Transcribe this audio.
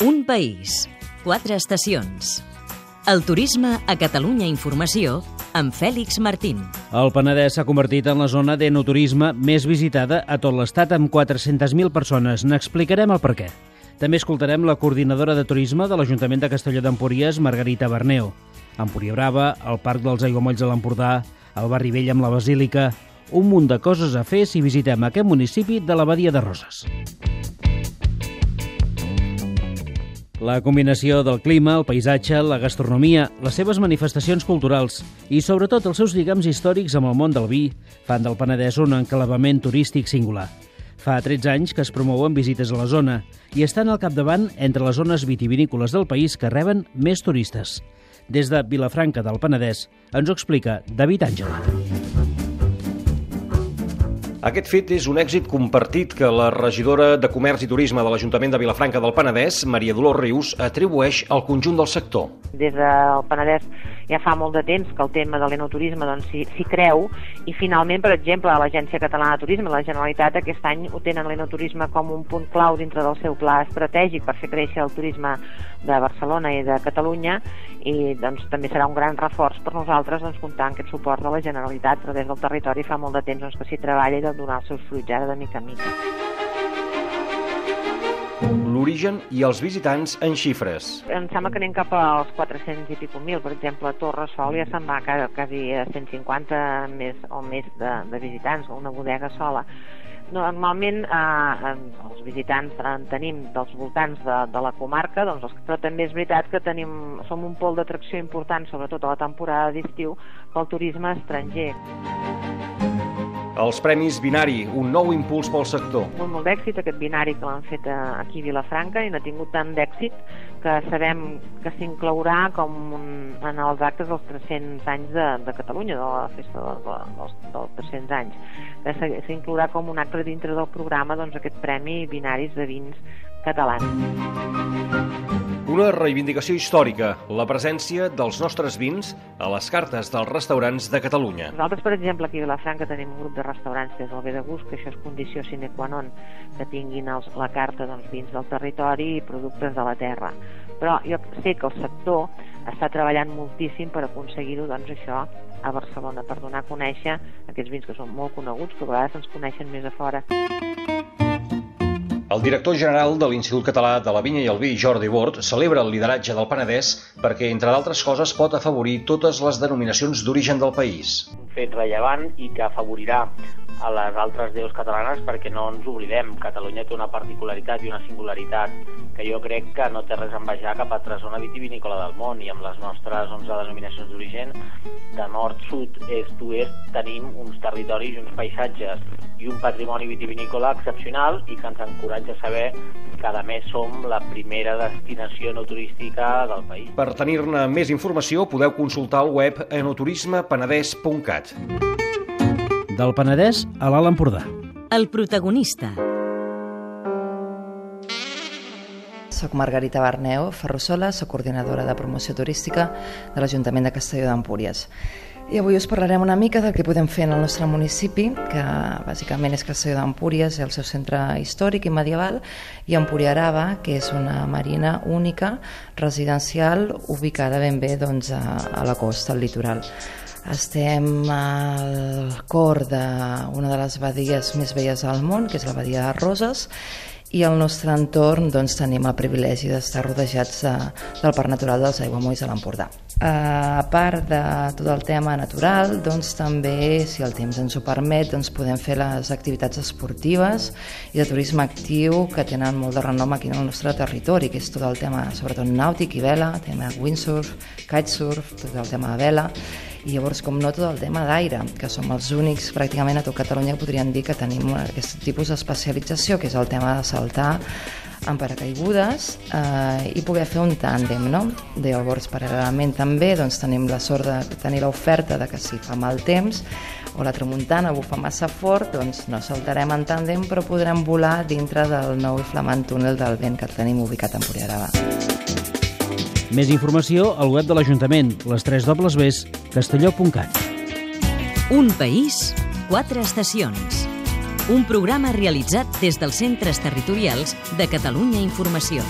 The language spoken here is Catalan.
Un país, quatre estacions. El turisme a Catalunya Informació amb Fèlix Martín. El Penedès s'ha convertit en la zona d'enoturisme més visitada a tot l'estat amb 400.000 persones. N'explicarem el per què. També escoltarem la coordinadora de turisme de l'Ajuntament de Castelló d'Empúries, Margarita Berneu. Empúria Brava, el Parc dels Aiguamolls de l'Empordà, el Barri Vell amb la Basílica... Un munt de coses a fer si visitem aquest municipi de la Badia de Roses. La combinació del clima, el paisatge, la gastronomia, les seves manifestacions culturals i, sobretot, els seus lligams històrics amb el món del vi fan del Penedès un enclavament turístic singular. Fa 13 anys que es promouen visites a la zona i estan al capdavant entre les zones vitivinícoles del país que reben més turistes. Des de Vilafranca del Penedès ens ho explica David Àngela. Aquest fet és un èxit compartit que la regidora de Comerç i Turisme de l'Ajuntament de Vilafranca del Penedès, Maria Dolors Rius, atribueix al conjunt del sector. Des del Penedès ja fa molt de temps que el tema de l'enoturisme doncs, s'hi doncs, creu i finalment, per exemple, l'Agència Catalana de Turisme, la Generalitat, aquest any ho tenen l'enoturisme com un punt clau dintre del seu pla estratègic per fer créixer el turisme de Barcelona i de Catalunya i doncs, també serà un gran reforç per nosaltres doncs, comptar amb aquest suport de la Generalitat, però des del territori fa molt de temps doncs, que s'hi treballa i de donar els seus fruits ara de mica en mica l'origen i els visitants en xifres. Em sembla que anem cap als 400 i pico mil, per exemple, a Torre Sol ja se'n va quasi a 150 més o més de, de visitants, una bodega sola. Normalment eh, els visitants en tenim dels voltants de, de la comarca, doncs, però també és veritat que tenim, som un pol d'atracció important, sobretot a la temporada d'estiu, pel turisme estranger. Els Premis Binari, un nou impuls pel sector. Molt, molt d'èxit aquest binari que l'han fet aquí a Vilafranca i n'ha tingut tant d'èxit que sabem que s'inclourà com un, en els actes dels 300 anys de, de Catalunya, de la festa de, de, dels, dels 300 anys, s'inclourà com un acte dintre del programa doncs, aquest Premi Binaris de Vins Catalans. Una reivindicació històrica, la presència dels nostres vins a les cartes dels restaurants de Catalunya. Nosaltres, per exemple, aquí a Vilafranca tenim un grup de restaurants des del Bé de Gust, que això és condició sine qua non, que tinguin els, la carta dels vins del territori i productes de la terra. Però jo sé que el sector està treballant moltíssim per aconseguir-ho, doncs això, a Barcelona, per donar a conèixer aquests vins que són molt coneguts, que a vegades ens coneixen més a fora. El director general de l'Institut Català de la Vinya i el Vi, Jordi Bord, celebra el lideratge del Penedès perquè, entre d'altres coses, pot afavorir totes les denominacions d'origen del país. Un fet rellevant i que afavorirà a les altres deus catalanes perquè no ens oblidem. Catalunya té una particularitat i una singularitat que jo crec que no té res a envejar cap altra zona vitivinícola del món i amb les nostres 11 denominacions d'origen de nord, sud, est, oest tenim uns territoris i uns paisatges i un patrimoni vitivinícola excepcional i que ens encoratja a saber que a més som la primera destinació no turística del país. Per tenir-ne més informació podeu consultar el web enoturismepenedès.cat del Penedès a l'Alt Empordà. El protagonista. Soc Margarita Barneu Ferrusola, soc coordinadora de promoció turística de l'Ajuntament de Castelló d'Empúries. I avui us parlarem una mica del que podem fer en el nostre municipi, que bàsicament és Castelló d'Empúries, el seu centre històric i medieval, i Empúria Arava, que és una marina única, residencial, ubicada ben bé doncs, a, a la costa, al litoral. Estem al cor d'una de les badies més velles del món, que és la badia de Roses, i al nostre entorn doncs, tenim el privilegi d'estar rodejats de, del Parc Natural dels Aiguamolls de l'Empordà. A part de tot el tema natural, doncs també, si el temps ens ho permet, doncs podem fer les activitats esportives i de turisme actiu que tenen molt de renom aquí en el nostre territori, que és tot el tema, sobretot nàutic i vela, tema windsurf, kitesurf, tot el tema de vela, i llavors, com no, tot el tema d'aire, que som els únics pràcticament a tot Catalunya que podrien dir que tenim aquest tipus d'especialització, que és el tema de saltar amb paracaigudes eh, i poder fer un tàndem, no? Llavors, paral·lelament també doncs, tenim la sort de tenir l'oferta de que si fa mal temps o la tramuntana bufa massa fort, doncs no saltarem en tàndem, però podrem volar dintre del nou i flamant túnel del vent que tenim ubicat a Empuriarava. Més informació al web de l'Ajuntament, les 3 dobles castelló.cat. Un país, quatre estacions. Un programa realitzat des dels centres territorials de Catalunya Informació.